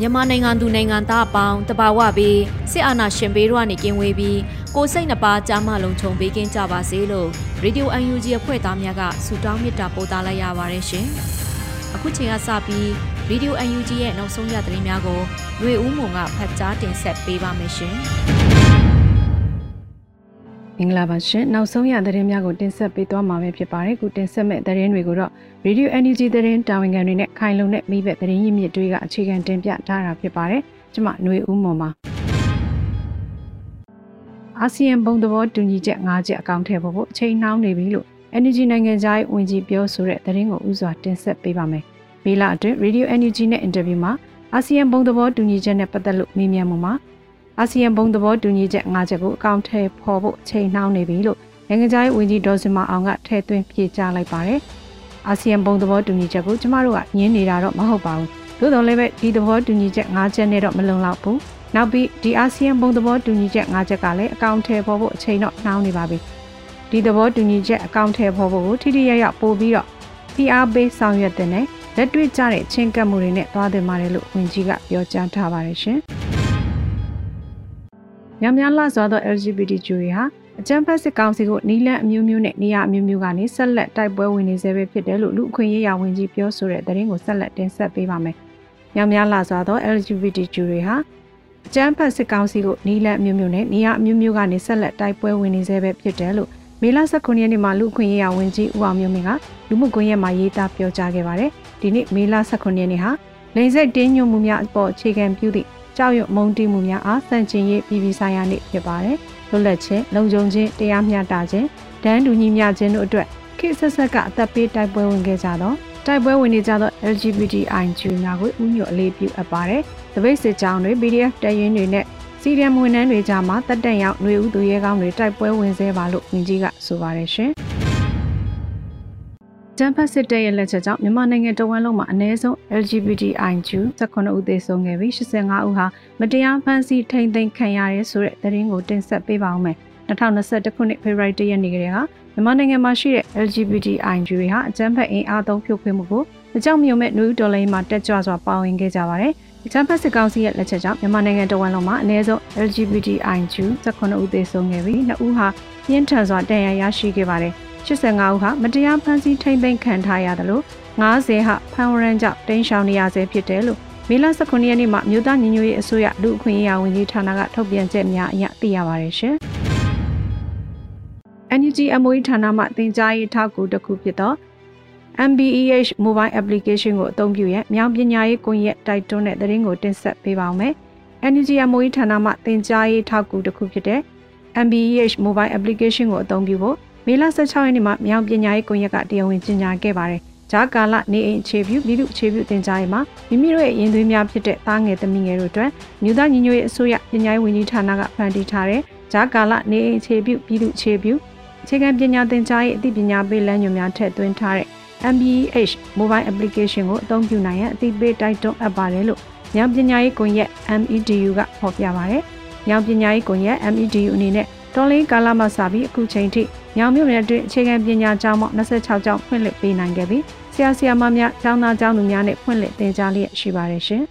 မြန်မာနိုင်ငံသူနိုင်ငံသားအပေါင်းတဘာဝပြီးစစ်အာဏာရှင်ဘေးတို့ကနေကင်းဝေးပြီးကိုစိတ်နှပါကြားမလုံးခြုံပေးကင်းကြပါစေလို့ရေဒီယို UNG အဖွဲ့သားများကဆုတောင်းမေတ္တာပို့သလိုက်ရပါတယ်ရှင်။အခုချိန်ကစပြီးရေဒီယို UNG ရဲ့နောက်ဆုံးရသတင်းများကိုຫນွေဦးမုံကဖတ်ကြားတင်ဆက်ပေးပါမယ်ရှင်။ မင်္ဂလာပါရှင်နောက်ဆုံးရသတင်းများကိုတင်ဆက်ပေးသွားမှာပဲဖြစ်ပါတယ်ခုတင်ဆက်မဲ့သတင်းတွေကိုတော့ Radio Energy သတင်းတာဝန်ခံတွေနဲ့ခိုင်လုံတဲ့မိဘသတင်းရင်းမြစ်တွေကအခြေခံတင်ပြထားတာဖြစ်ပါတယ်ကျွန်မຫນွေဦးမော်ပါအာဆီယံဘုံသဘောတူညီချက်၅ချက်အကောင့်ထဲပေါ်ဖို့အချိန်နှောင်းနေပြီလို့ Energy နိုင်ငံသားရေးဝန်ကြီးပြောဆိုတဲ့သတင်းကိုဥစွာတင်ဆက်ပေးပါမယ်မေလအတွင်း Radio Energy နဲ့အင်တာဗျူးမှာအာဆီယံဘုံသဘောတူညီချက်နဲ့ပတ်သက်လို့မေးမြန်းမှုမှာ အာဆီယံဘုံသဘောတူညီချက်၅ချက်ကိုအကောင့်ထဲပေါ်ဖို့ချိန်နှောင်းနေပြီလို့နိုင်ငံခြားရေးဝန်ကြီးဒေါ်စင်မအောင်ကထည့်သွင်းဖြေကြားလိုက်ပါတယ်။အာဆီယံဘုံသဘောတူညီချက်ကိုကျမတို့ကညင်းနေတာတော့မဟုတ်ပါဘူး။သို့တော်လည်းပဲဒီသဘောတူညီချက်၅ချက်နဲ့တော့မလုံလောက်ဘူး။နောက်ပြီးဒီအာဆီယံဘုံသဘောတူညီချက်၅ချက်ကလည်းအကောင့်ထဲပေါ်ဖို့အချိန်တော့နှောင်းနေပါပြီ။ဒီသဘောတူညီချက်အကောင့်ထဲပေါ်ဖို့ကိုထိထိရရပို့ပြီးတော့ PR ပေးဆောင်ရွက်တဲ့နဲ့လက်တွေ့ကျတဲ့ချင်းကပ်မှုတွေနဲ့သွားတင်ပါတယ်လို့ဝန်ကြီးကပြောကြားထားပါတယ်ရှင်။ ညများလှစွာသော LGBT ဂျူရီဟာအကြမ်းဖက်စစ်ကောင်စီကိုနီလန်အမျိုးမျိုးနဲ့နေရာအမျိုးမျိုးကနေဆက်လက်တိုက်ပွဲဝင်နေဆဲပဲဖြစ်တယ်လို့လူအခွင့်ရေးရာဝန်ကြီးပြောဆိုတဲ့သတင်းကိုဆက်လက်တင်ဆက်ပေးပါမယ်။ညများလှစွာသော LGBT ဂျူရီဟာအကြမ်းဖက်စစ်ကောင်စီကိုနီလန်အမျိုးမျိုးနဲ့နေရာအမျိုးမျိုးကနေဆက်လက်တိုက်ပွဲဝင်နေဆဲပဲဖြစ်တယ်လို့မေလ19ရက်နေ့မှာလူအခွင့်ရေးရာဝန်ကြီးဦးအောင်မျိုးမင်းကလူမှုကွန်ရက်မှာရေးသားပြောကြားခဲ့ပါတယ်။ဒီနေ့မေလ19ရက်နေ့ဟာ လိန်စိတ်တင်းညွတ်မှုများအပေါ်အခြေခံပြုသည့်ကြောက်ရွံ့မုန်းတီးမှုများအားစန့်ကျင်ရေးပြည်ပြည်ဆိုင်ရာနေ့ဖြစ်ပါတယ်။လွတ်လပ်ခြင်းလုံခြုံခြင်းတရားမျှတခြင်းဒန်းတူညီမျှခြင်းတို့အတွက်ခေတ်ဆက်ဆက်ကအသက်ပေးတိုက်ပွဲဝင်ခဲ့ကြတော့တိုက်ပွဲဝင်နေကြသော LGBTI ဂျူများကိုဥညွတ်အလေးပြုအပ်ပါတယ်။တပိတ်စစ်ကြောင်းတွေ PDF တရင်တွေနဲ့စီရီယမ်ဝန်ထမ်းတွေကြားမှာတက်တက်ရောက်ຫນွေဦးသူရဲကောင်းတွေတိုက်ပွဲဝင်ဆဲပါလို့ဝန်ကြီးကဆိုပါတယ်ရှင်။ ဂျမ်ဖတ်စစ်တပ်ရဲ့လက်ချက်ကြောင့်မြန်မာနိုင်ငံတဝန်းလုံးမှာအနည်းဆုံး LGBTI ဂျူ18ဦးသေဆုံးခဲ့ပြီး85ဦးဟာမတရားဖမ်းဆီးထိန်သိမ်းခံရတယ်ဆိုတဲ့သတင်းကိုတင်ဆက်ပေးပါဦးမယ်။2021ခုနှစ်ဖေဖော်ဝါရီလရက်နေ့ကတည်းကမြန်မာနိုင်ငံမှာရှိတဲ့ LGBTI ဂျူတွေဟာအကြမ်းဖက်အင်အားသုံးဖြိုခွင်းမှုကိုအကြောင်းမျိုးမဲ့နယူးဒေါ်လာမှာတက်ကြွစွာပါဝင်ခဲ့ကြပါတယ်။အကြမ်းဖက်စစ်ကောင်စီရဲ့လက်ချက်ကြောင့်မြန်မာနိုင်ငံတဝန်းလုံးမှာအနည်းဆုံး LGBTI ဂျူ18ဦးသေဆုံးခဲ့ပြီး2ဦးဟာပြင်းထန်စွာတန်ရာရရှိခဲ့ပါတယ်။ 85ဦးဟာမတရားဖမ်းဆီးထိမ့်သိမ်းခံထားရတယ်လို့90ဟာဖမ်းဝရမ်းကြောင့်တင်းရှောင်နေရဆဲဖြစ်တယ်လို့မေလ19ရက်နေ့မှာမြို့သားညီညွတ်ရေးအစိုးရလူအခွင့်အရေးဝန်ကြီးဌာနကထုတ်ပြန်ချက်များအရသိရပါတယ်ရှင်။ NUG MOE ဌာနမှတင် जा ရေးထောက်ကူတစ်ခုဖြစ်သော MBEH Mobile Application ကိုအသုံးပြုရမြောင်ပညာရေးကွန်ရက်တိုက်တွန်းတဲ့သတင်းကိုတင်ဆက်ပေးပါောင်းမယ်။ NUG MOE ဌာနမှတင် जा ရေးထောက်ကူတစ်ခုဖြစ်တဲ့ MBEH Mobile Application ကိုအသုံးပြုဖို့ မေလ16ရက်နေ့မှာမြောင်ပညာရေးကွန်ရက်ကတရားဝင်ကြေညာခဲ့ပါတယ်။ဂျာကာလနေအိမ်အခြေပြုပြည်သူအခြေပြုတင်ကြားရေးမှာမိမိတို့ရဲ့ရင်သွေးများဖြစ်တဲ့သားငယ်သမီးငယ်တို့အတွက်မြို့သားညီညွတ်ရေးအစိုးရပညာရေးဝန်ကြီးဌာနကဖန်တီးထားတဲ့ဂျာကာလနေအိမ်အခြေပြုပြည်သူအခြေပြုအခြေခံပညာသင်ကြားရေးအသိပညာပေးလမ်းညွှန်များထည့်သွင်းထားတဲ့ MBH Mobile Application ကိုအသုံးပြုနိုင်ရန်အသိပေးတိုက်တွန်းအပ်ပါတယ်လို့မြောင်ပညာရေးကွန်ရက် MEDU ကဖော်ပြပါတယ်။မြောင်ပညာရေးကွန်ရက် MEDU အနေနဲ့တော်လင်းကာလမှစပြီးအခုချိန်ထိ ညောင်မြို့နယ်အတွင်းအခြေခံပညာကျောင်းပေါင်း26ကျောင်းဖွင့်လှစ်ပေးနိုင်ခဲ့ပြီးဆရာဆရာမများကျောင်းသားကျောင်းသူများနဲ့ဖွင့်လှစ်သင်ကြားလျက်ရှိပါတယ်ရှင်။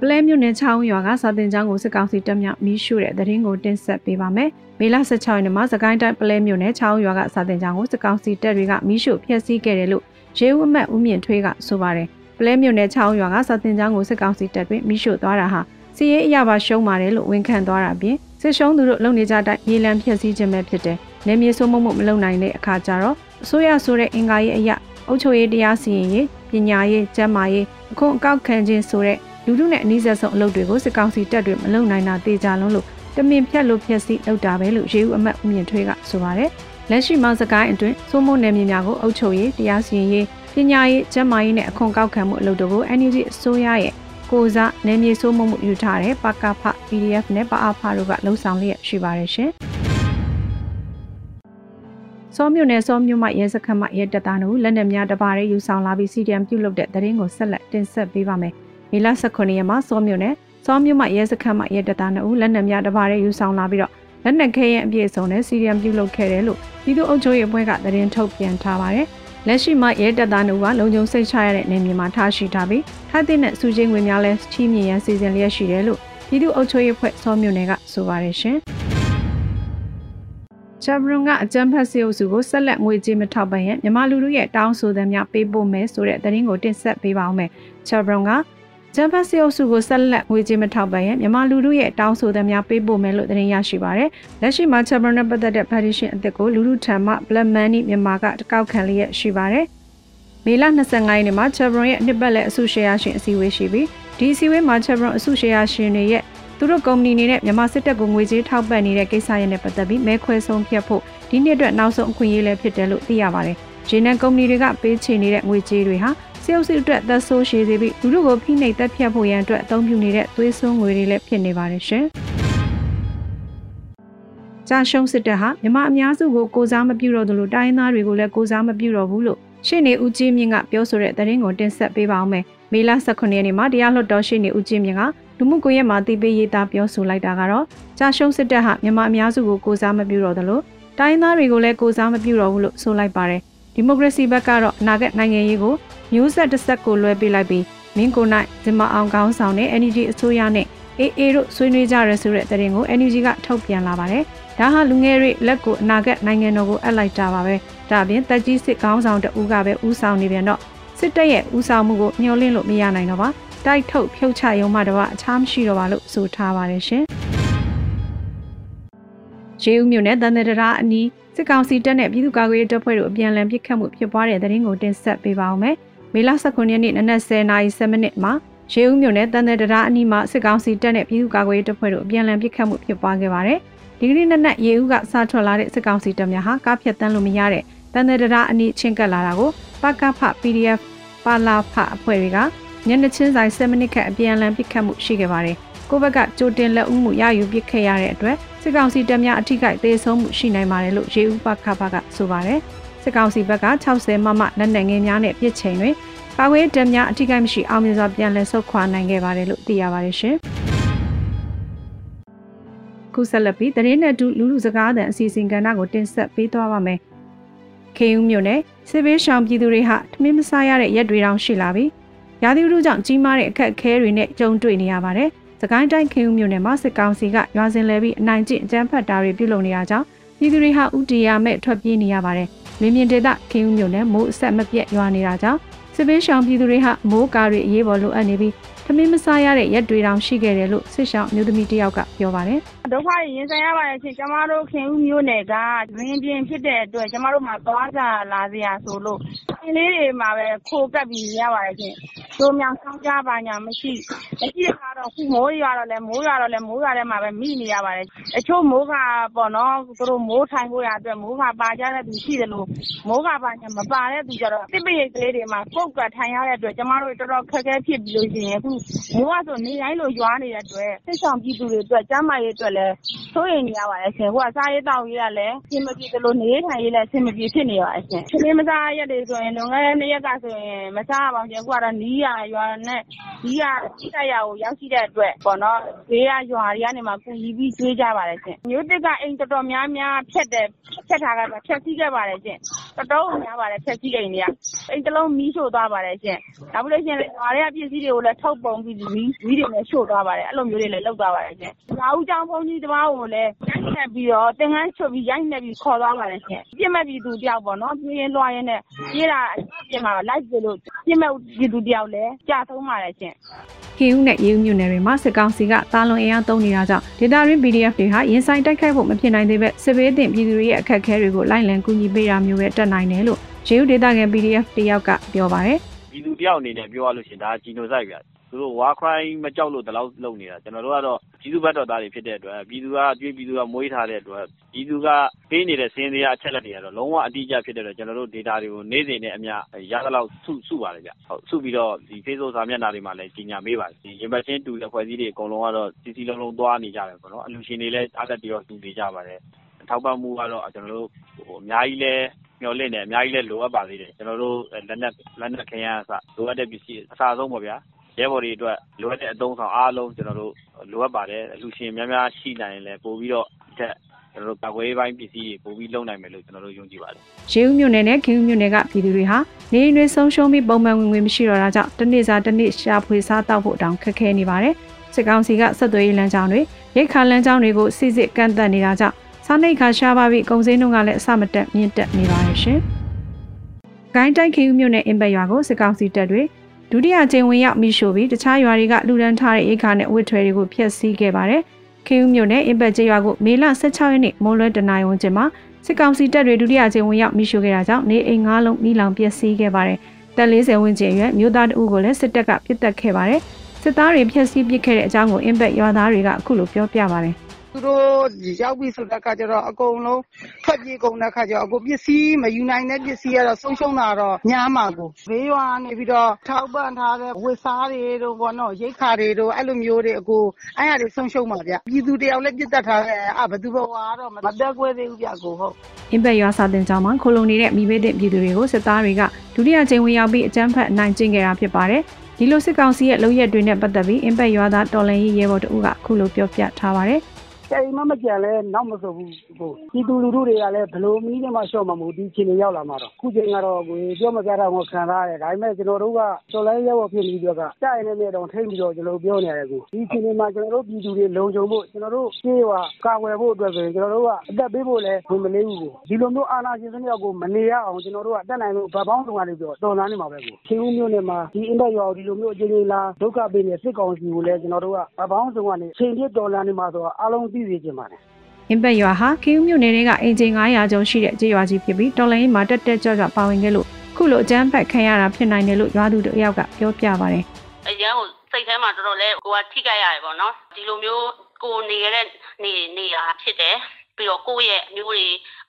ပလဲမြို့နယ်ချောင်းရွာကစာတင်ကျောင်းကိုစစ်ကောင်စီတပ်များမီးရှို့တဲ့သတင်းကိုတင်ဆက်ပေးပါမယ်။မေလ16ရက်နေ့မှာစကိုင်းတိုင်းပလဲမြို့နယ်ချောင်းရွာကစာတင်ကျောင်းကိုစစ်ကောင်စီတပ်တွေကမီးရှို့ဖျက်ဆီးခဲ့တယ်လို့ရဲဦးအမတ်ဦးမြင့်ထွေးကဆိုပါတယ်။ပလဲမြို့နယ်ချောင်းရွာကစာတင်ကျောင်းကိုစစ်ကောင်စီတပ်တွေမီးရှို့သွားတာဟာစီရေးအရာပါရှုံးပါတယ်လို့ဝန်ခံသွားတာပြင် စစ်ရှုံးသူတို့လုံနေကြတိုင်းမြေလံဖျက်ဆီးခြင်းပဲဖြစ်တယ်။နေမြေဆိုးမုံမလုံနိုင်တဲ့အခါကျတော့အစိုးရဆိုတဲ့အင်္ဂါရေးအရာအုပ်ချုပ်ရေးတရားစီရင်ရေးပညာရေးကျန်းမာရေးအခွန်အကောက်ခံခြင်းဆိုတဲ့လူထုနဲ့အနည်းဆက်ဆုံးအလုပ်တွေကိုစစ်ကောင်စီတပ်တွေမလုပ်နိုင်တာတေချာလုံးလို့တမင်ဖြတ်လို့ဖျက်ဆီးလုပ်တာပဲလို့ရေဦးအမတ်ဦးမြင့်ထွေးကဆိုပါတယ်လက်ရှိမှာစကိုင်းအတွင်းစိုးမိုးနယ်မြေများကိုအုပ်ချုပ်ရေးတရားစီရင်ရေးပညာရေးကျန်းမာရေးနဲ့အခွန်ကောက်ခံမှုအလုပ်တွေကို NUG အစိုးရရဲ့ ကိုစားနယ်မြေစိုးမိုးမှုယူထားတဲ့ပကဖ PDF နဲ့ပအဖတို့ကလှုံ့ဆော်လျက်ရှိပါတယ်ရှင်စောမြို့နယ်စောမြို့မှရဲစခန်းမှရဲတပ်သားတို့လက်နက်များတပါးရဲယူဆောင်လာပြီးစီဒီအမ်ပြုတ်လုပ်တဲ့တရင်ကိုဆက်လက်တင်ဆက်ပေးပါမယ်။မေလ18ရက်မှာစောမြို့နယ်စောမြို့မှရဲစခန်းမှရဲတပ်သားတို့လက်နက်များတပါးရဲယူဆောင်လာပြီးတော့လက်နက်ခဲရင်အပြည့်အစုံနဲ့စီဒီအမ်ပြုတ်လုပ်ခဲ့တယ်လို့ပြည်သူ့အုပ်ချုပ်ရေးအဖွဲ့ကသတင်းထုတ်ပြန်ထားပါတယ်။ လက်ရှိမှာရဲတပ်သားတို့ကလုံခြုံစိတ်ချရတဲ့နေမြေမှာထားရှိထားပြီးထားတဲ့နဲ့စူချင်းဝင်များလဲချီးမြှင့်ရန်စီစဉ်လျက်ရှိတယ်လို့ပြည်သူ့အုပ်ချုပ်ရေးအဖွဲ့စောမြို့နယ်ကဆိုပါတယ်ရှင်။ချဗရွန်ကအကြမ်းဖက်စစ်အုပ်စုကိုဆက်လက်ငွေကြေးမထောက်ပံ့ရင်မြန်မာလူထုရဲ့တောင်းဆိုသမျှပေးပို့မယ်ဆိုတဲ့သတင်းကိုတင်ဆက်ပေးပါအောင်မယ်။ချဗရွန်က ဂျမ်ဖတ်စီအုပ်စုကိုဆက်လက်ငွေကြေးမထောက်ပံ့ရင်မြန်မာလူထုရဲ့တောင်းဆိုသမျှပေးပို့မယ်လို့သတင်းရရှိပါရယ်။လက်ရှိမှာချဗရွန်နဲ့ပတ်သက်တဲ့ petition အသစ်ကိုလူထုထံမှ Black Money မြန်မာကတကောက်ခံလျက်ရှိပါရယ်။မေလ25ရက်နေ့မှာချဗရွန်ရဲ့နှစ်ပတ်လည်အစုရှယ်ယာရှင်အစည်းအဝေးရှိပြီးဒီအစည်းအဝေးမှာချဗရွန်အစုရှယ်ယာရှင်တွေရဲ့သူတို့ကုမ္ပဏီနေနဲ့မြန်မာစစ်တပ်ကိုငွေကြေးထောက်ပံ့နေတဲ့ကိစ္စရပ်နဲ့ပတ်သက်ပြီးမဲခွဲဆုံးဖြတ်ဖို့ဒီနှစ်အတွက်နောက်ဆုံးအခွင့်အရေးလည်းဖြစ်တယ်လို့သိရပါတယ်။ဂျင်းနန်ကုမ္ပဏီတွေကပေးချေနေတဲ့ငွေကြေးတွေဟာ စစ်အုပ်စုအတွက်သက်ဆိုးရှည်စေပြီးလူတို့ကိုဖိနှိပ်တက်ဖြတ်ဖို့ရန်အတွက်အသုံးပြုနေတဲ့သွေးစွန်းငွေတွေလည်းဖြစ်နေပါတယ်ရှင်။ကြာရှုံးစစ်တပ်ဟာမြမအများစုကိုကိုစားမပြုတော့သလိုတိုင်းသားတွေကိုလည်းကိုစားမပြုတော့ဘူးလို့ရှင်းနေဦးကြီးမြင့်ကပြောဆိုတဲ့သတင်းကိုတင်ဆက်ပေးပါအောင်မယ်။မေလ18ရက်နေ့မှာတရားလွှတ်တော်ရှင်းနေဦးကြီးမြင့်ကလူမှုကွန်ရက်မှာတီးပေးရေးသားပြောဆိုလိုက်တာကတော့ကြာရှုံးစစ်တပ်ဟာမြန်မာအများစုကိုကိုစားမပြုတော့သလိုတိုင်းသားတွေကိုလည်းကိုစားမပြုတော့ဘူးလို့ဆိုလိုက်ပါတယ်။ဒီမိုကရေစီဘက်ကတော့အနာဂတ်နိုင်ငံရေးကို မျိုးဆက်တစ်ဆက်ကိုလွှဲပေးလိုက်ပြီးမင်းကိုနိုင်ဇင်မအောင်ကောင်းဆောင်တဲ့ NUG အစိုးရနဲ့ AA တို့ဆွေးနွေးကြရဆိုတဲ့သတင်းကို NUG ကထုတ်ပြန်လာပါတယ်။ဒါဟာလူငယ်တွေလက်ကိုအနာဂတ်နိုင်ငံတော်ကိုအပ်လိုက်တာပါပဲ။ဒါပြင်တက်ကြီးစစ်ကောင်းဆောင်တဦးကပဲဦးဆောင်နေပြန်တော့စစ်တပ်ရဲ့ဦးဆောင်မှုကိုမျှော်လင့်လို့မရနိုင်တော့ပါ။တိုက်ထုတ်ဖြုတ်ချရုံမှတပါအခြားမရှိတော့ပါလို့ဆိုထားပါတယ်ရှင်။ရေဦးမြို့နယ်တန်တဲ့တရားအနီးစစ်ကောင်စီတပ်နဲ့ပြည်သူ့ကာကွယ်ရေးတပ်ဖွဲ့တို့အပြန်အလှန်ပစ်ခတ်မှုဖြစ်ပွားတဲ့တဲ့ရင်ကိုတင်ဆက်ပေးပါောင်းမယ်။ မေလ19ရက်နေ့နနက်10:07မိနစ်မှာရေဦးမြို့နယ်တန်တဲ့တရားအနီးမှာစစ်ကောင်စီတပ်နဲ့ပြည်သူ့ကာကွယ်ရေးတပ်ဖွဲ့တို့အပြန်အလှန်ပစ်ခတ်မှုဖြစ်ပွားခဲ့ပါတယ်။ဒီကနေ့နနက်ရေဦးကစထွက်လာတဲ့စစ်ကောင်စီတပ်များဟာကားဖြတ်တန်းလို့မရတဲ့တန်တဲ့တရားအနီးချင်းကပ်လာတာကိုပကဖ PDF ပါလာဖအဖွဲ့တွေကညနေချင်းဆိုင်7မိနစ်ခန့်အပြန်အလှန်ပစ်ခတ်မှုရှိခဲ့ပါတယ်။ကိုဘက်ကကြိုတင်လက်ဦးမှုရယူပစ်ခဲ့ရတဲ့အတွက်စစ်ကောင်စီတပ်များအထိကိသေဆုံးမှုရှိနိုင်ပါတယ်လို့ရေဦးပခဘကဆိုပါတယ် စစ်ကောင်စီဘက်က60မမလက်နက်ငယ်များနဲ့ပြစ်ချိန်တွင်ပါဝဲတပ်များအထိကိမရှိအောင်မြင်စွာပြန်လည်ဆုတ်ခွာနိုင်ခဲ့ပါတယ်လို့သိရပါတယ်ရှင်ခုဆက်လက်ပြီးတရင်နဲ့တူလူလူစကားသံအစီအစဉ်ကဏ္ဍကိုတင်ဆက်ပေးသွားပါမယ်ခေဦးမြို့နယ်စစ်ဘေးရှောင်ပြည်သူတွေဟာထမင်းမစားရတဲ့ရက်တွေတောင်ရှိလာပြီးရာသီဥတုကြောင့်ကြီးမားတဲ့အခက်အခဲတွေနဲ့ကြုံတွေ့နေရပါတယ်စကိုင်းတိုင်းခင်ဦးမြို့နယ်မှာစစ်ကောင်စီကရွာစင်လဲပြီးအနိုင်ကျင့်အကြမ်းဖက်တာတွေပြုလုပ်နေရကြောင်းပြည်သူတွေဟာဥတီယာမဲ့ထွက်ပြေးနေရပါတယ်။ လင်းမြင့်ဒေသခင်ဦးမြို့နယ်မိုးအဆက်မပြတ်ရွာနေတာကြောင့်စစ်ပေးရှောင်ပြည်သူတွေဟာမိုးကားတွေအရေးပေါ်လိုအပ်နေပြီးသမင်းမစားရတဲ့ရက်တွေတောင်ရှိခဲ့တယ်လို့စစ်ရှောင်မျိုးသမီးတယောက်ကပြောပါတယ်။ ဒုက္ခရင်ဆိုင်ရပါတယ်ရှင်ကျမတို့ ခင်ဦးမျိုးနယ်ကရင်းပြင်းဖြစ်တဲ့အတွက် ကျမတို့မှာ သွားကြလာစရာဆိုလို့အင်းလေးတွေမှာပဲ ခိုးကပ်ပြီးရပါတယ်ရှင်။တို့မြောင်ဆောင်ကြပါညာမရှိ မရှိတဲ့အခါတော့ခုမိုးရွာတော့လဲမိုးရွာတော့လဲမိုးရွာထဲမှာပဲ မိနေရပါတယ်။အချို့မိုးကပေါ့နော် သူတို့မိုးထိုင်ဖို့ရအတွက် မိုးကပါကြတဲ့သူရှိတယ်လို့မိုးကပါညာ မပါတဲ့သူကြတော့တစ်ပိတ်ကလေးတွေမှာ ပုတ်ကထိုင်ရတဲ့အတွက် ကျမတို့ တော်တော်ခက်ခဲဖြစ်ပြီးလို့ရှိရင် အခုမိုးကဆို နေတိုင်းလိုရွာနေတဲ့အတွက် စစ်ဆောင်ပြည်သူတွေအတွက် ကျန်းမာရေးအတွက်လည်း စိုးရိမ်နေရပါတယ်ရှင်။ဟိုက စားရေးတောက်ရေးကလည်း အဆင်မပြေသလို နေထိုင်ရေးလည်း အဆင်မပြေဖြစ်နေပါတယ်ရှင်။ထမင်းမစားရက်တွေဆိုရင် လွန်ခဲ့တဲ့နှစ်ရက်ကဆိုရင် မစားရပါဘူးရှင်။အခုကတော့ နီးရရွာနဲ့ နီးရထိခိုက်ရာကို ရောက်ရှိတဲ့အတွက်ပေါ့နော် ဘေးကရွာတွေကနေမှ ကူညီပြီးကျွေးကြပါတယ်ရှင်။မျိုးသစ်က အိမ်တော်တော်များများ ဖျက်တယ် ဖျက်ထားခဲ့ဖျက်ဆီးခဲ့ပါတယ်ရှင်။တော်တော်များပါတယ် ဖျက်ဆီးအိမ်တွေက အိမ်တစ်လုံးမီးရှို့သွားပါတယ်ရှင်နောက်ပြီးလို့ရှိရင် ရွာတွေကပစ္စည်းတွေကိုလည်း ထုတ်ပုံပြီး မီးမီးတွေနဲ့ ရှို့သွားပါတယ် အဲ့လိုမျိုးတွေလည်း လုပ်သွားပါတယ်ရှင်ရွာဦးကျောင်းဘုန်းကြီးတစ်ပါးကိုလည်း ရိုက်နှက်ပြီးတော့တင်ငန်းချွတ်ပြီး ရိုက်နှက်ပြီး ခေါ်သွားပါတယ်ရှင်ပြစ်မဲ့ပြည်သူတယောက်ပေါ့နော် ပြေးရင်လွှားရင်းနဲ့ ပြေးတာပြင်မှာ လိုက်ပြလို့ပြစ်မဲ့ပြည်သူတယောက်လည်းကြာဆုံးပါတယ်ရှင်ခင်ဦးနဲ့ ရေဦးမြို့နယ်တွေမှာ စစ်ကောင်စီကတာလွန်အင်အားသုံးနေတာကြောင့် ဒေတာရင်း PDF တွေဟာ ရင်ဆိုင်တိုက်ခိုက်ဖို့ မဖြစ်နိုင်သေးပဲစစ်ဘေးတင်ပြည်သူတွေရဲ့ အခက်အခဲတွေကို လိုက်လံကူညီပေးတာမျိုးပဲတက်နိုင်တယ်လို့ ရေဦးဒေတာကန် PDF တယောက်က ပြောပါတယ် ပြည်သူတယောက်အနေနဲ့ ပြောရလို့ရှိရင် ဒါဂျီနိုဆိုက်ဗျ သူတို့ဝါခရိုင်းမကြောက်လို့တလောက်လုံနေတာ ကျွန်တော်တို့ကတော့ ပြည်သူဘက်တော်သားတွေ ဖြစ်တဲ့အတွက် ပြည်သူကကြွေး ပြည်သူကမွေးထားတဲ့အတွက် ပြည်သူကပေးနေတဲ့စင်းစရာအချက်လက်တွေကတော့ လုံးဝအတိအကျဖြစ်တဲ့အတွက် ကျွန်တော်တို့ data တွေကို နေ့စဉ်နဲ့အမျှ ရသလောက်စုစုပါတယ်ဗျဟုတ်စုပြီးတော့ဒီ Facebook စာမျက်နှာတွေမှာလည်း ကြီးညာမေးပါတယ်ဒီရင်ဘတ်ချင်းတူတဲ့ဖွဲ့စည်းတွေ အကုန်လုံးကတော့စီစီလုံးလုံး သွားနေကြတယ်ပေါ့နော် အလူရှင်တွေလည်း အားတက်တရောတူနေကြပါတယ် ထောက်ပံ့မှုကတော့ ကျွန်တော်တို့ဟိုအများကြီးလဲမျော်လင့်တယ် အများကြီးလဲလိုအပ်ပါသေးတယ် ကျွန်တော်တို့ လက်နက်လက်နက်ခရမ်းအစ လိုအပ်တဲ့ပစ္စည်း အစားဆုံးပေါ့ဗျာ ရဲဘော်တွေအတွက် လိုအပ်တဲ့အသုံးဆောင်အားလုံး ကျွန်တော်တို့ လိုအပ်ပါတယ် အလူရှင်များများရှိနိုင်ရင်လည်း ပို့ပြီးတော့အထက်ကျွန်တော်တို့ကာကွယ်ရေးပိုင်းပစ္စည်းတွေ ပို့ပြီးလုပ်နိုင်မယ်လို့ ကျွန်တော်တို့ ယုံကြည်ပါတယ် ရေဦးမြို့နယ်နဲ့ ခင်ဦးမြို့နယ်က ပြည်သူတွေဟာ နေအိမ်တွေဆုံးရှုံးပြီး ပုံမှန်ဝင်ငွေမရှိတော့တာကြောင့် တစ်နေ့စာတစ်နေ့ ရှာဖွေစားတောက်ဖို့တောင် ခက်ခဲနေပါတယ် စစ်ကောင်စီက ဆက်သွယ်ရေးလမ်းကြောင်းတွေ ရိတ်ခါလမ်းကြောင်းတွေကိုစစ်စစ်ကန့်သက်နေတာကြောင့် စားနှိတ်ခါရှားပါပြီး ကုန်စည်နှုန်းကလည်း အဆမတက်မြင့်တက်နေပါတယ်ရှင်။ဂိုင်းတိုက်ခင်ဦးမြို့နယ် အင်ဘက်ရွာကို စစ်ကောင်စီတပ်တွေ ဒုတိယကြိမ်ဝင်ရောက်မိရှို့ပြီးတခြားရွာတွေကလူဒန်းထားတဲ့အိတ်ခါနဲ့ဝစ်ထွဲတွေကိုဖျက်ဆီးခဲ့ပါတယ်။ခင်ဦးမြို့နယ်အင်ဘက်ကျေးရွာကိုမေလ16ရက်နေ့မွန်လွဲတနင်္လာရီဝန်းကျင်မှာစစ်ကောင်စီတပ်တွေဒုတိယကြိမ်ဝင်ရောက်မိရှို့ခဲ့တာကြောင့်နေအိမ်၅လုံးမိလောင်ပျက်စီးခဲ့ပါတယ်။တက်40ဝန်းကျင်အရွယ်မြို့သားတအုပ်ကိုလည်းစစ်တပ်ကပစ်တက်ခဲ့ပါတယ်။စစ်သားတွေဖျက်ဆီးပစ်ခဲ့တဲ့အကြောင်းကိုအင်ဘက်ရွာသားတွေကအခုလိုပြောပြပါတယ်။ သူတို့ရောက်ပြီဆိုတဲ့အခါကျတော့ အကုန်လုံး ထွက်ပြေးကုန်တဲ့အခါကျတော့အကုန်ပစ္စည်းမယူနိုင်တဲ့ ပစ္စည်းကတော့ ဆုံးရှုံးတာတော့ များမှာကို ဘေးရွာနေပြီးတော့ ထောက်ပံ့ထားတဲ့ ဝတ်စားတွေတို့ဘောနော် ရိတ်ခါတွေတို့ အဲ့လိုမျိုးတွေအကိုအဲ့ဟာတွေ ဆုံးရှုံးပါဗျ ပြည်သူတယောက်လည်းပြစ်တက်ထားတယ်အဘသူဘဝကတော့မတက်ခွဲသေးဘူးဗျကိုဟုတ်အင်ဘက်ရွာစာတင်ကျောင်းမှာ ခိုလုံနေတဲ့မိဘတဲ့ပြည်သူတွေကို စစ်သားတွေက ဒုတိယကြိမ်ဝင်ရောက်ပြီး အကြမ်းဖက်နိုင်ကျင့်ခဲ့တာဖြစ်ပါတယ်။ဒီလို စစ်ကောင်စီရဲ့ လုပ်ရက်တွေနဲ့ ပတ်သက်ပြီး အင်ဘက်ရွာသား တော်လန်ရေးရဲဘော်တဦးကအခုလို ပြောပြထားပါတယ်။ ချိန်မမကြံလဲနောက်မဆိုဘူးကိုပြည်သူလူထုတွေကလည်းဘလို့မီးနဲ့မှရှော့မှာမဟုတ်ဒီချိန်တွေရောက်လာမှာတော့ခုချိန်ကတော့ကိုပြောမပြတာကိုခံစားရတယ်ဒါပေမဲ့ကျွန်တော်တို့ကတော်လိုင်းရဲဘော်ဖြစ်ပြီးတော့ကတိုက်ရင်လည်းတော့ထိမ့်ပြီးတော့ကျွန်တော်ပြောနေရတယ်ကိုဒီချိန်တွေမှာကျွန်တော်တို့ပြည်သူတွေလုံခြုံဖို့ကျွန်တော်တို့ပြေးဝကာဝယ်ဖို့အတွက်ဆိုရင်ကျွန်တော်တို့ကအသက်ပေးဖို့လည်းဝင်မလေးဘူးကိုဒီလိုမျိုးအာဏာရှင်စနစ်အောက်ကိုမနေရအောင်ကျွန်တော်တို့ကတက်နိုင်လို့ဗပေါင်းဆောင်ကနေပြီးတော့တော်လန်းနေမှာပဲကိုချင်းဦးမျိုးနဲ့မှာဒီအင်ဘက်ရောဒီလိုမျိုးအချင်းချင်းလားဒုက္ခပေးနေစစ်ကောင်စီကိုလည်းကျွန်တော်တို့ကဗပေါင်းဆောင်ကနေချိန်ပြတော်လန်းနေမှာဆိုတော့အားလုံးသိစေချင်ပါတယ်အင်ဘက်ရွာဟာခေဦးမြို့နယ်တွေကအင်ဂျင်900ကျော်ရှိတဲ့ကြေးရွာကြီးဖြစ်ပြီးတော်လိုင်းမှာတက်တက်ကြွကြွပါဝင်ခဲ့လို့ခုလိုအကြမ်းဖက်ခံရတာဖြစ်နိုင်တယ်လို့ရွာသူတယောက်ကပြောပြပါတယ်အရန်ကိုစိတ်ထဲမှာတော်တော်လေးကိုကထိခိုက်ရတယ်ပေါ့နော်ဒီလိုမျိုးကိုနေရတဲ့နေနေတာဖြစ်တယ်ပြီးတော့ကိုယ့်ရဲ့အမျိုးတွေ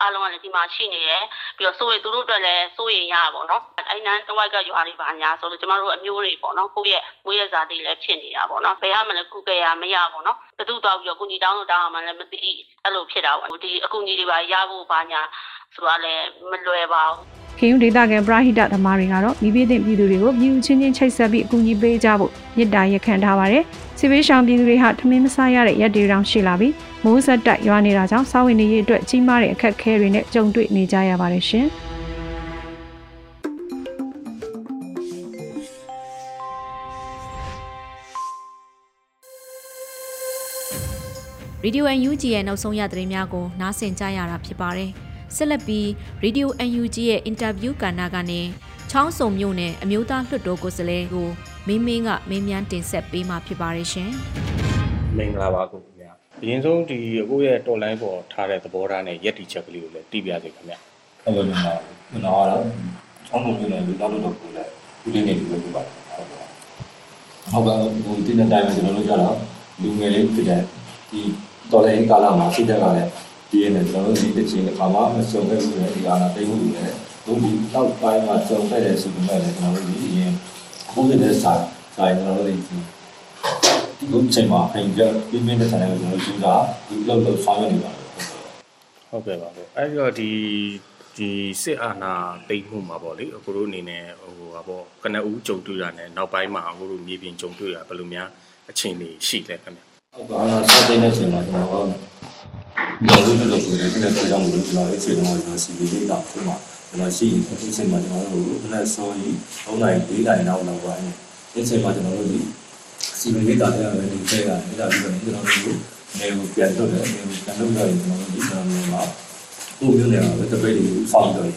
အားလုံးကလည်းဒီမှာရှိနေတယ်ပြီးတော့စိုးရိမ်သူတို့အတွက်လည်းစိုးရိမ်ရတာပေါ့နော်အဲ့နန်းတဝိုက်ကရွာတွေပါညာဆိုလို့ကျမတို့အမျိုးတွေပေါ့နော်ကိုယ့်ရဲ့မွေးရစာတွေလည်းဖြစ်နေတာပေါ့နော်ဘယ်ဟာမှလည်းကုကြရမရပေါ့နော်ဘသူတော့ပြီးတော့ကုညီတောင်းလို့တောင်းအောင်မှလည်းမသိအဲ့လိုဖြစ်တာပေါ့ဒီအကူညီတွေပါရဖို့ပါညာဆိုတာလည်းမလွယ်ပါဘူးခေဦးဒေတာကန်ပရာဟိတသမားတွေကတော့မိဘတဲ့ပြည်သူတွေကိုပြည်သူချင်းချင်းချိတ်ဆက်ပြီးအကူအညီပေးကြဖို့မြစ်တာရက်ခံထားပါတယ်စစ်ဘေးရှောင်ပြည်သူတွေဟာထမင်းမစားရတဲ့ရက်တွေတောင်ရှိလာပြီး မိုးဆက်တိုက်ရွာနေတာကြောင့်စားဝင်နေရေးအတွက်ကြီးမားတဲ့အခက်အခဲတွေနဲ့ကြုံတွေ့နေကြရပါတယ်ရှင်။ Radio UNG ရဲ့နောက်ဆုံးရသတင်းများကိုနားဆင်ကြရတာဖြစ်ပါတယ်။ဆက်လက်ပြီး Radio UNG ရဲ့အင်တာဗျူးကဏ္ဍကနေချောင်းစုံမြို့နယ်အမျိုးသားလွှတ်တော်ကိုယ်စားလှယ်ကိုမင်းမင်းကမင်းမြန်းတင်ဆက်ပေးမှာဖြစ်ပါတယ်ရှင်။မင်္ဂလာပါကိုခင်ဗျာ အရင်ဆုံးဒီအခုရဲ့တော်လိုင်းပေါ်ထားတဲ့သဘောထားနဲ့ယက်တီချက်ကလေးကိုလည်းတီးပြစေခင်ဗျာဟုတ်ကဲ့ပါကျွန်တော်ကတော့ချောင်းလုံးမျိုးနဲ့လူသားတို့တော့ကိုလည်းဒီနေ့နေပြီးပြောပါတယ်ဟုတ်ကဲ့ဟုတ်ကဲ့ဟိုဒီနေ့တိုင်းမှာကျွန်တော်တို့ကြတော့လူငယ်လေးဖြစ်တဲ့ဒီတော်လိုင်းကာလမှာစိတ်တက်ကလည်းဒီရနေကျွန်တော်တို့ဒီတစ်ချိန်တစ်ခါမှမစုံခဲ့ဘူးလေဒီအာနာတိတ်မှုတွေလည်းဘုံဒီနောက်ပိုင်းမှာစုံခဲ့တဲ့ဆိုပေမဲ့လည်းကျွန်တော်တို့ဒီအရင်အခုတဲ့စာစာကျွန်တော်တို့ဒီ ဒီလိုချိန်မှာအင်ဂျင်ပြင်းပြင်းတဲ့ဆန်တွေကိုကျွန်တော်တို့ကဒီလောက်လောက်ဆောင်ရနေပါတယ်ဟုတ်ကဲ့ပါကိုအဲဒီတော့ဒီဒီစစ်အာဏာတိတ်မှုမှာပေါ့လေအခုတို့အနေနဲ့ဟိုဟာပေါ့ကနဦးကြုံတွေ့ရတဲ့နောက်ပိုင်းမှာအခုတို့မြေပြင်ကြုံတွေ့ရဘယ်လိုများအခြေအနေရှိလဲခင်ဗျာဟုတ်ကဲ့အားစတဲ့နေချိန်မှာကျွန်တော်တို့ဒီလိုလိုဆိုရင်ဒီနေ့ကြောင့်ကျွန်တော်အခြေအနေမှာစီဗီလေးတောင်ဖြစ်မှာကျွန်တော်ရှိဒီအချိန်မှာကျွန်တော်တို့မနက်စောကြီး3နာရီ4နာရီနောက်နောက်ပိုင်းဒီအချိန်မှာကျွန်တော်တို့ဒီ စီမံကိန်းတာတွေလည်းဒီထဲကအဲ့ဒါပြီးတော့ကျွန်တော်တို့နေကိုပြန်တော့တယ်နေကိုပြန်လုပ်တော့ကျွန်တော်တို့ဒီကျွန်တော်တို့မှာပုံပြနေတာပဲတပိတ်တွေဖောက်တော့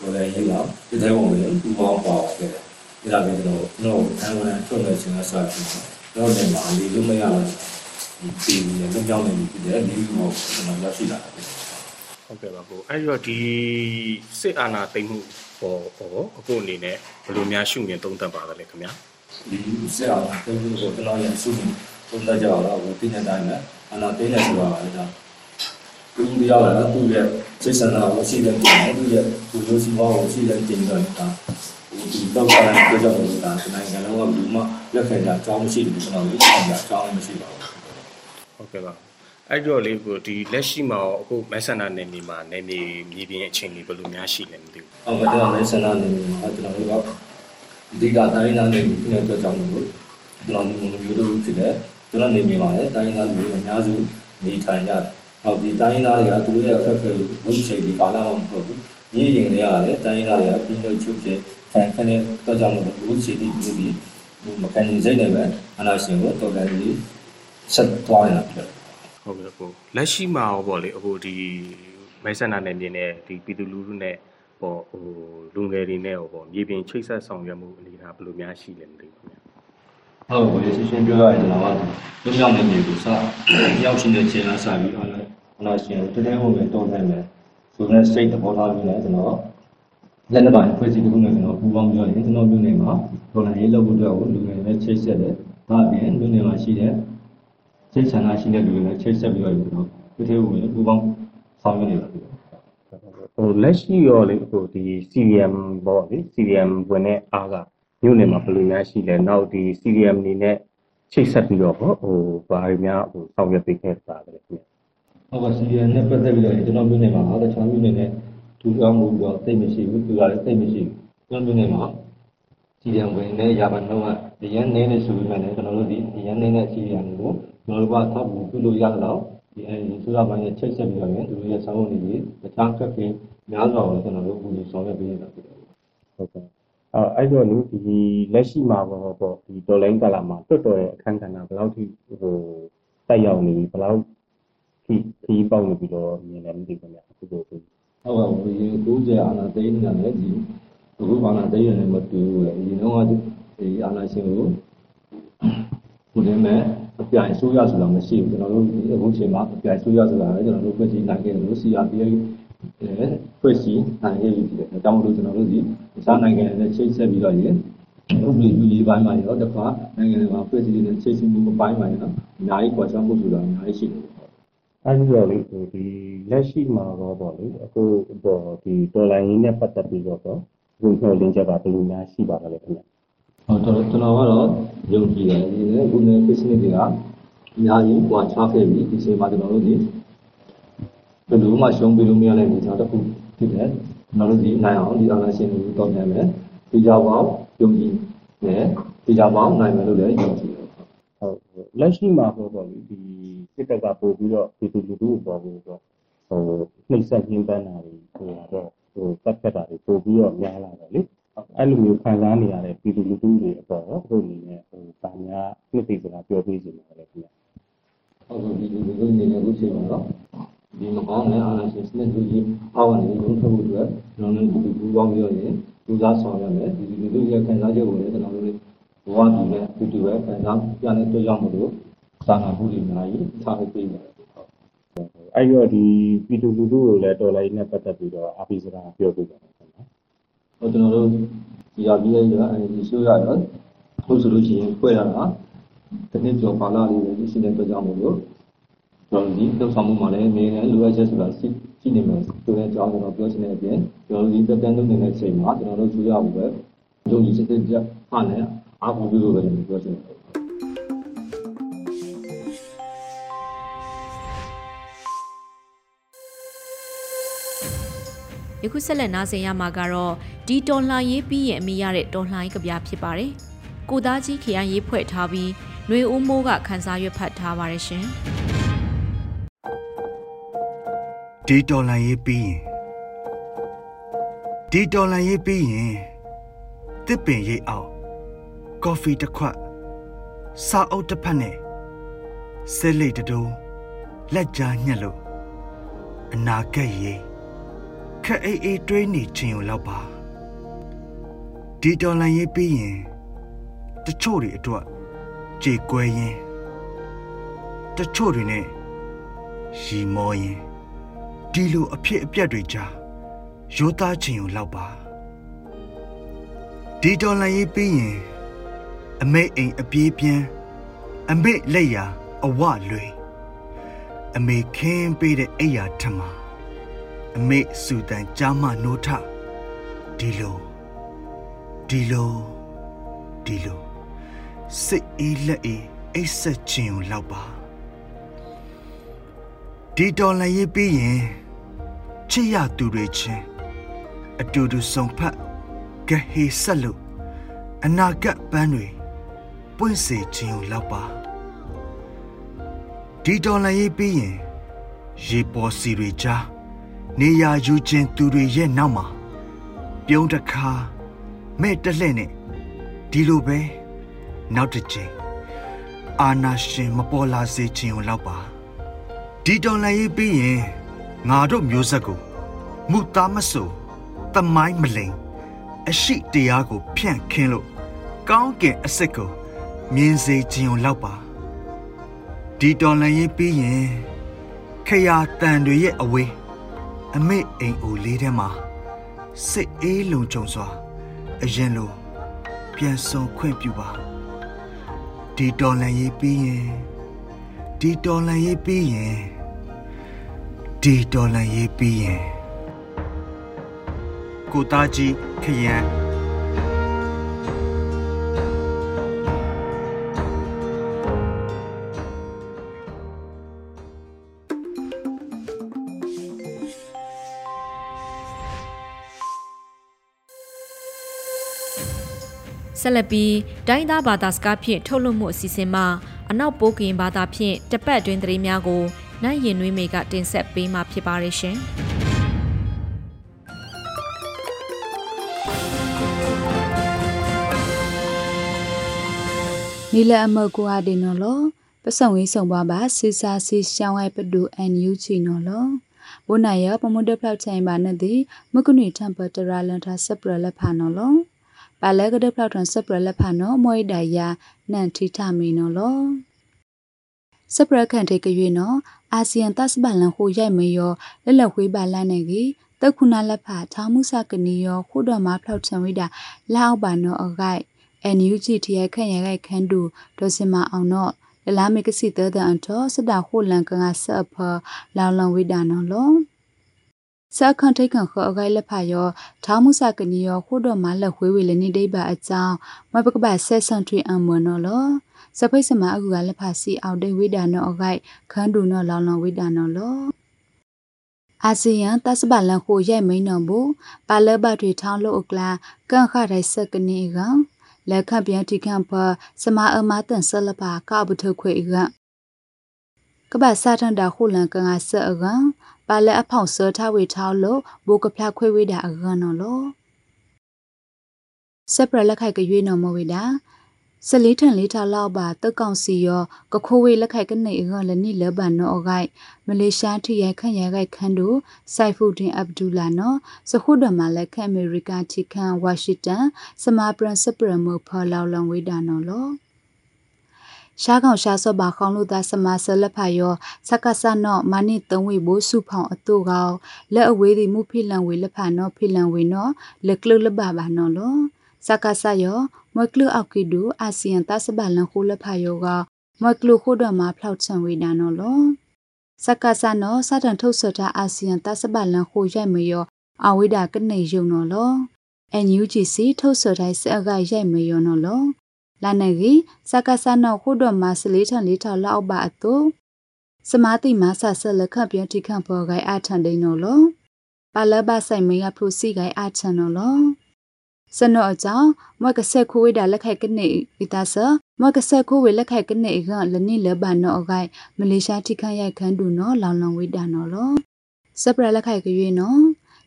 တော်လည်းရေးတော့ဒီထဲပုံတွေပူပေါင်းပါခဲ့တယ်အဲ့ဒါပဲကျွန်တော်တို့အန်ဝန်ထုတ်နေခြင်းအစားပြီးတော့နေမှာဒီလိုမရတော့ဒီဒီလုံးကြောင်းနေပြီဖြစ်တယ်ဒီလိုကျွန်တော်ရရှိလာတယ်ဟုတ်ကဲ့ပါကိုအဲ့တော့ဒီစစ်အာဏာသိမ်းမှုပေါ်ပေါ်အခုအနေနဲ့ဘယ်လိုများရှုမြင်သုံးသပ်ပါသလဲခင်ဗျာ ဒီစစ်အာဏာသိမ်းမှုကိုကျွန်တော်ရရှုမြင်သုံးသပ်ကြတော့ဟိုတင်းတဲ့တိုင်းမှာအာဏာသိမ်းတယ်ဆိုတာကလည်းဒါသူတရားလာသူ့ရဲ့စိတ်ဆန္ဒကိုရှိတဲ့တင်တယ်သူ့ရဲ့သူ့လိုစီပွားကိုရှိတဲ့တင်တော့ဒါဒီတော့ကလည်းကြောက်ကြတာနိုင်ငံလုံးကဘူးမှလက်ခံတာအကြောင်းမရှိဘူးကျွန်တော်တို့အကြောင်းမရှိပါဘူးဟုတ်ကဲ့ပါအဲ့တော့လေကိုဒီလက်ရှိမှာအခုမဲဆန္ဒနယ်မြေမှာနယ်မြေမြေပြင်အခြေအနေဘယ်လိုများရှိလဲမသိဘူးဟုတ်ကဲ့ကျွန်တော်မဲဆန္ဒနယ်မြေမှာကျွန်တော်တို့က အဓိကတိုင်းသားနယ်မြေဖြစ်တဲ့အတွက်ကြောင့်မို့လို့ကျွန်တော်မျိုးတို့ဖြစ်တဲ့ကျွန်တော်နယ်မြေမှာလည်းတိုင်းသားလူတွေအများစုနေထိုင်ကြတယ်ဟုတ်ဒီတိုင်းသားတွေကသူတို့ရဲ့အခက်အခဲကိုလုံးချိန်ဒီကာလမှာမဟုတ်ဘူး။ညီရင်တွေကလည်းတိုင်းသားတွေကပြည်လို့ချုပ်ကျခံခနဲ့တော့ကြောင့်လို့ဘူးချီတီဘူးဒီမကန်စိတ်နဲ့ပဲအနာရှင်ကိုတော်တယ်ကြီးဆက်သွားနေတာဖြစ်ဟုတ်ကဲ့ကိုလက်ရှိမှာရောပေါ့လေအခုဒီမဲဆန္ဒနယ်မြေနဲ့ဒီပြည်သူလူထုနဲ့ ပေါ့ဟိုလူငယ်တွေနဲ့ရောပေါ့မြေပြင်ချိတ်ဆက်ဆောင်ရွက်မှုအနေအထားဘယ်လိုများရှိလဲမသိဘူးခင်ဗျဟုတ်ကဲ့ရှင်းရှင်းပြောရရင်ကျွန်တော်ကလွမြောက်နေမြေကိုစရောက်ရှိတဲ့ခြေလမ်းစပြီးအားလည်းအနာရှင်တတဲဟုတ်ပဲတော်နိုင်မယ်ဆိုတဲ့စိတ်သဘောထားမျိုးနဲ့ကျွန်တော်လက်နက်ပိုင်းဖွဲ့စည်းတစ်ခုနဲ့ကျွန်တော်ပူးပေါင်းပြောရင်ကျွန်တော်မျိုးနေမှာဒေါ်လာရေးလုပ်ဖို့အတွက်ကိုလူငယ်တွေချိတ်ဆက်တယ်ဒါအပြင်လူငယ်မှာရှိတဲ့စိတ်ဆန္ဒရှိတဲ့လူတွေနဲ့ချိတ်ဆက်ပြီးတော့ကျွန်တော်ဒီထဲဝင်ပူပေါင်းဆောင်ရွက်နေတာဖြစ်တယ် ဟိုလက်ရှိရောလေဟိုဒီ CRM ပေါ့လေ CRM ဝင်တဲ့အားကမြို့နယ်မှာဘယ်လိုများရှိလဲနောက်ဒီ CRM နေနဲ့ချိတ်ဆက်ပြီးတော့ဟိုဘာတွေများဟိုဆောင်ရွက်ပေးခဲ့တာလဲခင်ဗျဟုတ်ပါ CRM နဲ့ပတ်သက်ပြီးတော့ကျွန်တော်မြို့နယ်မှာအားတခြားမြို့နယ်နဲ့ထူထောင်မှုတော့သိမရှိဘူးသူကလည်းသိမရှိဘူးကျွန်တော်မြို့နယ်မှာ CRM ဝင်တဲ့ရာဘနှုန်းကရန်နေနေဆိုပေမဲ့လည်းကျွန်တော်တို့ဒီရန်နေတဲ့ CRM ကိုကျွန်တော်တို့ကထောက်ပံ့ပြုလို့ရတော့ ဒီအဲဒီဆိုရပိုင်းနဲ့ချိတ်ဆက်ပြီးတော့ရင်သူတို့ရဲ့ဆောင်းဝင်တွေတခြားကက်ကင်းများစွာကိုကျွန်တော်တို့ပူလို့ဆောင်ရွက်ပေးနေတာဖြစ်တယ်ဟုတ်ကဲ့အဲအဲ့တော့လူဒီလက်ရှိမှာပေါ့ပေါ့ဒီဒေါ်လိုင်းကာလာမှာတွတ်တော်ရဲ့အခန်းကဏ္ဍဘယ်လောက်ထိဟိုတက်ရောက်နေပြီဘယ်လောက်ထိခီးပေါက်နေပြီးတော့မြင်တယ်မသိဘူးခင်ဗျအခုလိုဟုတ်ကဲ့ဒီ90အာနာသိန်းနဲ့လည်းဒီအခုအာနာသိန်းနဲ့မတူဘူးလေဒီတော့ဒီအာနာရှင်ကို ဘုရင်မဲ့အပြိုင်ဆိုးရဆိုတာမရှိဘူးကျွန်တော်တို့အခုချိန်မှာအပြိုင်ဆိုးရဆိုတာလည်းကျွန်တော်တို့ဖွဲ့စည်းနိုင်ခဲ့တယ်လို့ CRPA ဖွဲ့စည်းနိုင်ခဲ့ပြီဖြစ်တယ်။ဒါကြောင့်မို့လို့ကျွန်တော်တို့ဒီစားနိုင်ငံနဲ့ချိတ်ဆက်ပြီးတော့ရေဥပဒေပြုရေးပိုင်းမှာရောတခါနိုင်ငံတွေမှာဖွဲ့စည်းနေတဲ့ချိတ်ဆက်မှုအပိုင်းမှာရောအများကြီးကွာခြားမှုဆိုတာအများကြီးရှိတယ်။အဲဒီတော့လေဒီလက်ရှိမှာတော့ပေါ့လေအခုတော့ဒီဒေါ်လာရင်းနဲ့ပတ်သက်ပြီးတော့တော့ဒီလိုလင်းချက်ကဘယ်လိုများရှိပါလဲခင်ဗျာ။ ဟုတ်တော့ကျွန်တော်ကတော့ယုံကြည်တယ်ဒီနေ့ခုနေ business တွေကအများကြီးကွာခြားခဲ့ပြီဒီချိန်မှာကျွန်တော်တို့ဒီဘယ်လိုမှရှုံးပြီးလို့မရတဲ့အနေအထားတစ်ခုဖြစ်တယ်ကျွန်တော်တို့ဒီနိုင်အောင်ဒီအာဏာရှင်တွေကိုတောင်းနိုင်မယ်ဒီကြောင်ပေါင်းယုံကြည်နဲ့ဒီကြောင်ပေါင်းနိုင်မယ်လို့လည်းယုံကြည်တယ်ဟုတ်လက်ရှိမှာပေါ့ပေါ့လေဒီစစ်တပ်ကပို့ပြီးတော့ဒီလူလူကိုပေါ်ပြီးတော့ဟိုနှိမ့်ဆက်ညှင်းပန်းတာတွေဟိုတော့ဟိုတက်ခတ်တာတွေပို့ပြီးတော့များလာတယ်လေ အဲ့လိုမျိုးခံစားနေရတဲ့ပြည်သူလူထုတွေအပေါ်တော့သူအနေနဲ့ဟိုဗာများနှစ်သိစကားပြောပေးနေတယ်ခင်ဗျဟုတ်ကဲ့ဒီလူလူအနေနဲ့အခုချိန်မှာတော့ဒီမကောင်းတဲ့အာဏာရှင်စနစ်ကြီးအောက်ကနေလုံးထုတ်ဖို့အတွက်ကျွန်တော်တို့ဒီပူပေါင်းပြီးတော့ရင်လူသားဆောင်ရမယ်ဒီလူလူရဲ့ခံစားချက်ကိုလည်းကျွန်တော်တို့ဘဝတည်နဲ့တူတူပဲခံစားပြတဲ့တွေ့ရောက်မှုတို့စာနာမှုတွေအများကြီးထားပေးပါတယ်အဲ့တော့ဒီပြည်သူလူထုကိုလည်းတော်လိုင်းနဲ့ပတ်သက်ပြီးတော့အပိစကားပြောပြပါမယ်ခင်ဗျာ ဟိုကျွန်တော်တို့ဒီရပြီးရဲ့အဲဒီရှိုးရတော့ဟုတ်ဆိုလို့ရှိရင်ဖွဲ့ရတာတနည်းကျော်ပါလာလေးတွေရှိတဲ့အတွက်ကြောင့်မို့လို့ကျွန်တော်ဒီလှုပ်ဆောင်မှုမှာလည်းအမြဲတမ်းလိုအပ်ချက်ဆိုတာရှိရှိနေမယ်ဆိုတဲ့အကြောင်းကျွန်တော်ပြောချင်တဲ့အပြင်ကျွန်တော်ဒီတက်တန်းလုပ်နေတဲ့အချိန်မှာကျွန်တော်တို့ချူရဖို့ပဲယုံကြည်စိတ်ကြအားနဲ့အားကိုးပြီးလို့ပဲပြောချင်တယ် ယခုဆက်လက်နားဆင်ရမှာကတော့ဒီတော်လှန်ရေးပြီးရင်အမိရတဲ့တော်လှန်ရေးကြပြဖြစ်ပါတယ်။ကိုသားကြီးခရိုင်ရေးဖွဲ့ထားပြီးຫນွေဦးမိုးကခန်းစားရွက်ဖတ်ထားပါတယ်ရှင်။ဒီတော်လှန်ရေးပြီးရင်ဒီတော်လန်ရေးပြီးရင်တစ်ပင်ရိပ်အောင်ကော်ဖီတစ်ခွက်စာအုပ်တစ်ဖက်နဲ့ဆဲလိတ်တူလက်ကြားညှက်လို့အနာကက်ရေး ခက်အေးအေးတွေးနေခြင်းကိုလောက်ပါဒီတော်လန်ရေးပြီးရင်တချို့တွေအတွက်ကြေကွဲရင်တချို့တွေနဲ့ရီမောရင်ဒီလိုအဖြစ်အပျက်တွေကြားရိုးသားခြင်းကိုလောက်ပါဒီတော်လန်ရေးပြီးရင်အမိတ်အိမ်အပြေးပြင်းအမိတ်လက်ရာအဝလွေအမေခင်းပေးတဲ့အိယာထမ အမေစူတန်ကြားမနိုးထဒီလိုဒီလိုဒီလိုစိတ်အေးလက်အေးအိတ်ဆက်ခြင်းကိုလောက်ပါဒီတော်လည်းရေးပြီးရင်ချစ်ရသူတွေချင်းအတူတူဆုံဖတ်ကဟေဆက်လို့အနာဂတ်ပန်းတွေပွင့်စေခြင်းကိုလောက်ပါဒီတော်လည်းရေးပြီးရင်ရေပေါ်စီတွေကြား နေရာယူခြင်းသူတွေရဲ့နောက်မှာပြုံးတခါမဲ့တလှဲ့နဲ့ဒီလိုပဲနောက်တစ်ချိန်အာနာရှင်မပေါ်လာစေခြင်းကိုလောက်ပါဒီတော်လည်းရေးပြီးရင်ငါတို့မျိုးဆက်ကိုမူသားမဆိုတမိုင်းမလိန်အရှိတရားကို ဖြန့်ခင်းလို့ကောင်းကင်အစစ်ကိုမြင်စေခြင်းကိုလောက်ပါဒီတော်လည်းရေးပြီးရင်ခရာတန်တွေရဲ့အဝေး အမေအိမ်အိုလေးထဲမှာစိတ်အေးလုံခြုံစွာအရင်လိုပြန်ဆုံခွင့်ပြုပါဒီတော်လန်ရေးပြီးရင်ဒီတော်လန်ရေးပြီးရင်ဒီတော်လန်ရေးပြီးရင်ကိုသားကြီးခရ ဆက်လက်ပြီးတိုင်းသားဘာသာစကားဖြင့်ထုတ်လွှင့်မှုအစီအစဉ်မှာအနောက်ပိုးကရင်ဘာသာဖြင့်တပတ်တွင်သတင်းများကိုနိုင်ရင်နှွေးမေကတင်ဆက်ပေးမှာဖြစ်ပါရဲ့ရှင်။နီလအမကွာဒီနော်လောပစုံဝေးဆောင်ပါပါစီစာစီရှောင်းဝဲပဒူအန်ယူချီနော်လောဘုနာယပမုဒဖလောက်ချိုင်ပါနဲ့ဒီမကုနီတမ်ပတရာလန်တာဆပရလက်ဖာနော်လော ပါလဲကတဲ့ဖလောက်ထန်ဆပရလက်ဖာနော်မွိဒယာနန်ထိထမီနော်လောစပရခန်တေကရွေနော်အာဆီယံသတ်စပလန်ဟိုရိုက်မေယောလက်လက်ဝေးပါလန်းနေကြီးတက်ခုနာလက်ဖာထောင်းမှုစကနီယောခုတော်မှာဖောက်ချံဝိတာလောက်ပါနော်အဂိုက်အန်ယူဂျီတီရခန့်ရခိုက်ခန်းတူဒေါ်စင်မအောင်တော့လလာမေကစီတဲတဲ့အန်တော့စတာခုလန်ကငါဆပ်ဖလောင်လောင်ဝိဒါနော်လော စခန်ထိတ်ခန်ခောအဂိုက်လက်ဖာယောထောင်းမှုစကနီယောခုတော်မှာလက်ဝေးဝေလည်းနေတိပါအကြောင်းမပကပဆက်ဆန်ထွေအမွန်နော်လောစပိတ်စမအခုကလက်ဖာစီအောက်တိတ်ဝိဒါနောအဂိုက်ခန်းတူနောလောင်လောင်ဝိဒါနောလောအာဆီယံတသဗလန်ခိုရဲ့မိန်နော်ဘူပါလဘတွေထောင်းလို့အကလာကန်ခရိုက်စကနေကလက်ခပြန်တိခံဖစမအမတန်ဆလပါကဘထခွေကကဘာစာထန်တာခုလန်ကန်ဆအက ပါလက်အဖောင်စောထားဝေထောင်းလို့ဘိုကဖလခွေဝေတာအကနော်လို့စပရလက်ခိုက်ကရွေးနော်မဝေတာစလေးထန်လေးထားလောက်ပါတက်ကောင်စီရောကခိုးဝေးလက်ခိုက်ကနေအကလနိလဘန်နောအဂိုက်မလေးရှားထိရိုက်ခန့်ရိုက်ခိုက်ခန်းတို့စိုက်ဖူဒင်အဗ်ဒူလာနော်စခုဒမလက်ခန့်အမေရိကန်ထိခန့်ဝါရှင်တန်စမာပရန်စပရမဖလောင်လောင်ဝေးတာနော်လော ရှားကောင်ရှားစောပါခေါင်းလို့သားစမဆလက်ဖာယောစကဆာနော့မနိသုံးဝေဘိုးစုဖောင်အတူကောင်လက်အဝေးဒီမှုဖိလန်ဝေလက်ဖာနော့ဖိလန်ဝေနောလက်ကလုလဘဘာနော်လောစကာဆာယောမွက်ကလူအောက်ကီဒူအာဆီယံတသဘလန်ခိုလဖာယောကမွက်ကလူခိုဒမှာဖလောက်ချံဝေဒါနော်လောစကာဆာနောစတန်ထုတ်ဆတာအာဆီယံတသဘလန်ခိုရိုက်မယောအဝိဒါကနေယုံနော်လော NUGC ထုတ်ဆတိုင်းစအကရိုက်မယောနော်လော လာနေကြီးစကာဆာနောခိုဒမှာစလေးထန်လေးထောက်လောက်ပါအတူစမာတိမဆဆလခပ်ပြန်တိခန့်ပေါ်ဂိုင်အထန်ဒိန်နော်လောပါလဘဆိုင်မေယဖရူစီဂိုင်အထန်နော်လောစနောအကြောင်းမကဆက်ခိုးဝေးတာလက်ခိုက်ကနေဝိတာဆမကဆက်ခိုးဝေးလက်ခိုက်ကနေကလနိလဘနောအဂိုင်မလေးရှားထိခန့်ရိုက်ခန်းတူနော်လောင်လောင်ဝေးတာနော်လောစပရလက်ခိုက်ကရွေးနော်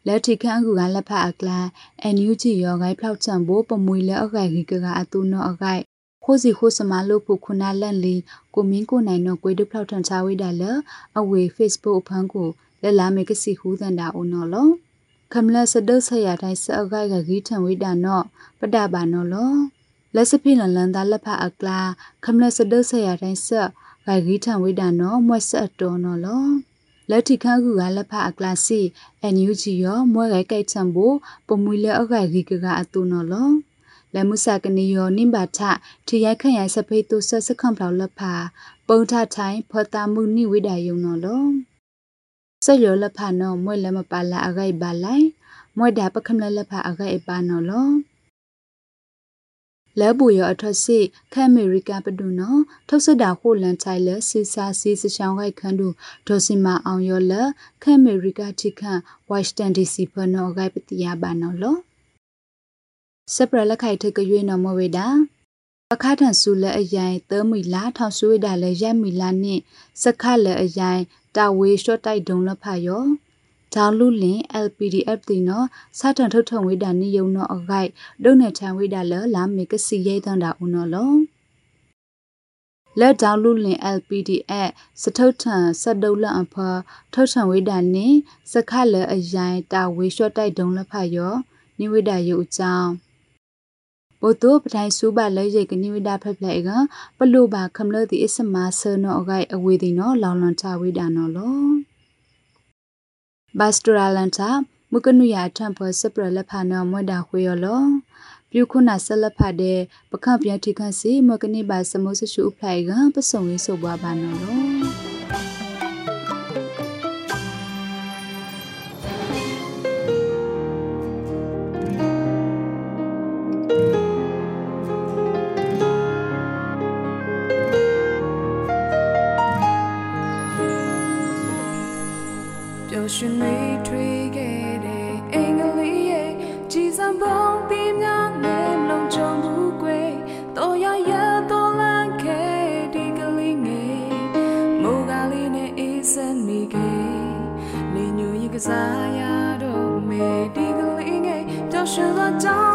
လက်ထိခန့်ကူကလက်ဖအကလန်အန်ယူဂျီရောဂိုင်းဖောက်ချံဖို့ပမွေလက်အဂိုင်ကြီးကအတူနောအဂိုင်ခိုးစီခိုးစမလို့ဖို့ခုနာလန့်လီကိုမင်းကိုနိုင်တော့ကွေဒုဖောက်ထန်ချဝိဒါလအဝေ Facebook ဖန်းကိုလက်လာမေကစီဟူးတန်တာအုံနော်လောခမလစဒုဆရာတိုင်းစအဂိုင်ကဂီထံဝိဒါနော့ပဒဘာနော်လောလက်စဖိလန်လန်ဒါလက်ဖအကလာခမလစဒုဆရာတိုင်းစဂိုင်ဂီထံဝိဒါနော့မွတ်ဆတ်တော်နော်လော လက်ထိခန်းကူကလက်ဖအကလာစီအန်ယူဂျီရောမွဲကဲ့ချံဖို့ပမွေလဲအဂိုင်ဂီကကအတူနော်လောလမှုစာကနီယောနိမ္ဘာထထရိုက်ခန့်ရိုက်စဖိတ်တုဆစခန့်ဖလောက်လဖာပုံထထိုင်ဖောတာမှုနိဝိဒါယုံနော်လောဆယောလဖာနောမွဲလမပါလာအဂိုက်ပါလိုက်မွဲဒါပခမလလဖာအဂိုက်ပါနော်လော လဲပူရအထက်စီခအမေရိကပဒုနောထုတ်စတာခိုလန်ချိုင်လစီစာစီစချောင်းခိုက်ခန်းတို့ဒေါ်စင်မာအောင်ရောလခအမေရိကတိခန့်ဝါရှင်တန်ဒီစီဖနောဂိုက်ပတိယပါနော်လောစပရလက်ခိုက်ထကရွေးနော်မဝေတာအခါထန်ဆူလဲအယိုင်သမီလာထောင်ဆွေးတာလဲရက်မီလာနှင့်စခလဲအယိုင်တာဝေရှော့တိုက်ဒုံလဖယော ဒေါလူလင် LPDF တင်နော်စာတန်ထုတ်ထုံဝိဒါနိယုံနော်အဂိုက်ဒုံနဲ့ချန်ဝိဒါလလာမေကစီရိတ်တန်တာဦးနော်လောလက်ဒေါလူလင် LPDF စထုတ်ထန်စဒုလအဖထုတ်ထန်ဝိဒါနိစခလဲအယိုင်တာဝေရှော့တိုက်ဒုံလဖယောနိဝိဒါယုအကြောင်းပိုတိုပထိုင်ဆူပါလဲရိတ်ကနိဝိဒဖက်ဖလဲကပလိုပါခမလို့ဒီအစမဆနောအဂိုက်အဝေဒီနော်လောင်လွန်ချဝိဒါနော်လော ဘတ်စတရာလန်တာမုကနုယာထံဖောစပရလက်ဖာနော်မွတ်တာခွေရောလောပြုခုနာဆက်လက်ဖတ်တဲ့ပခန့်ပြန်ထိခန့်စီမကနေပါစမိုးဆရှုအဖလိုက်ကပစုံရေးဆိုပွားပါနော်လော ကစားရတော့မေဒီကလေးငယ်ကြောက်ရှင်လာကြောင်းတဲ့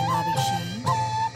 ။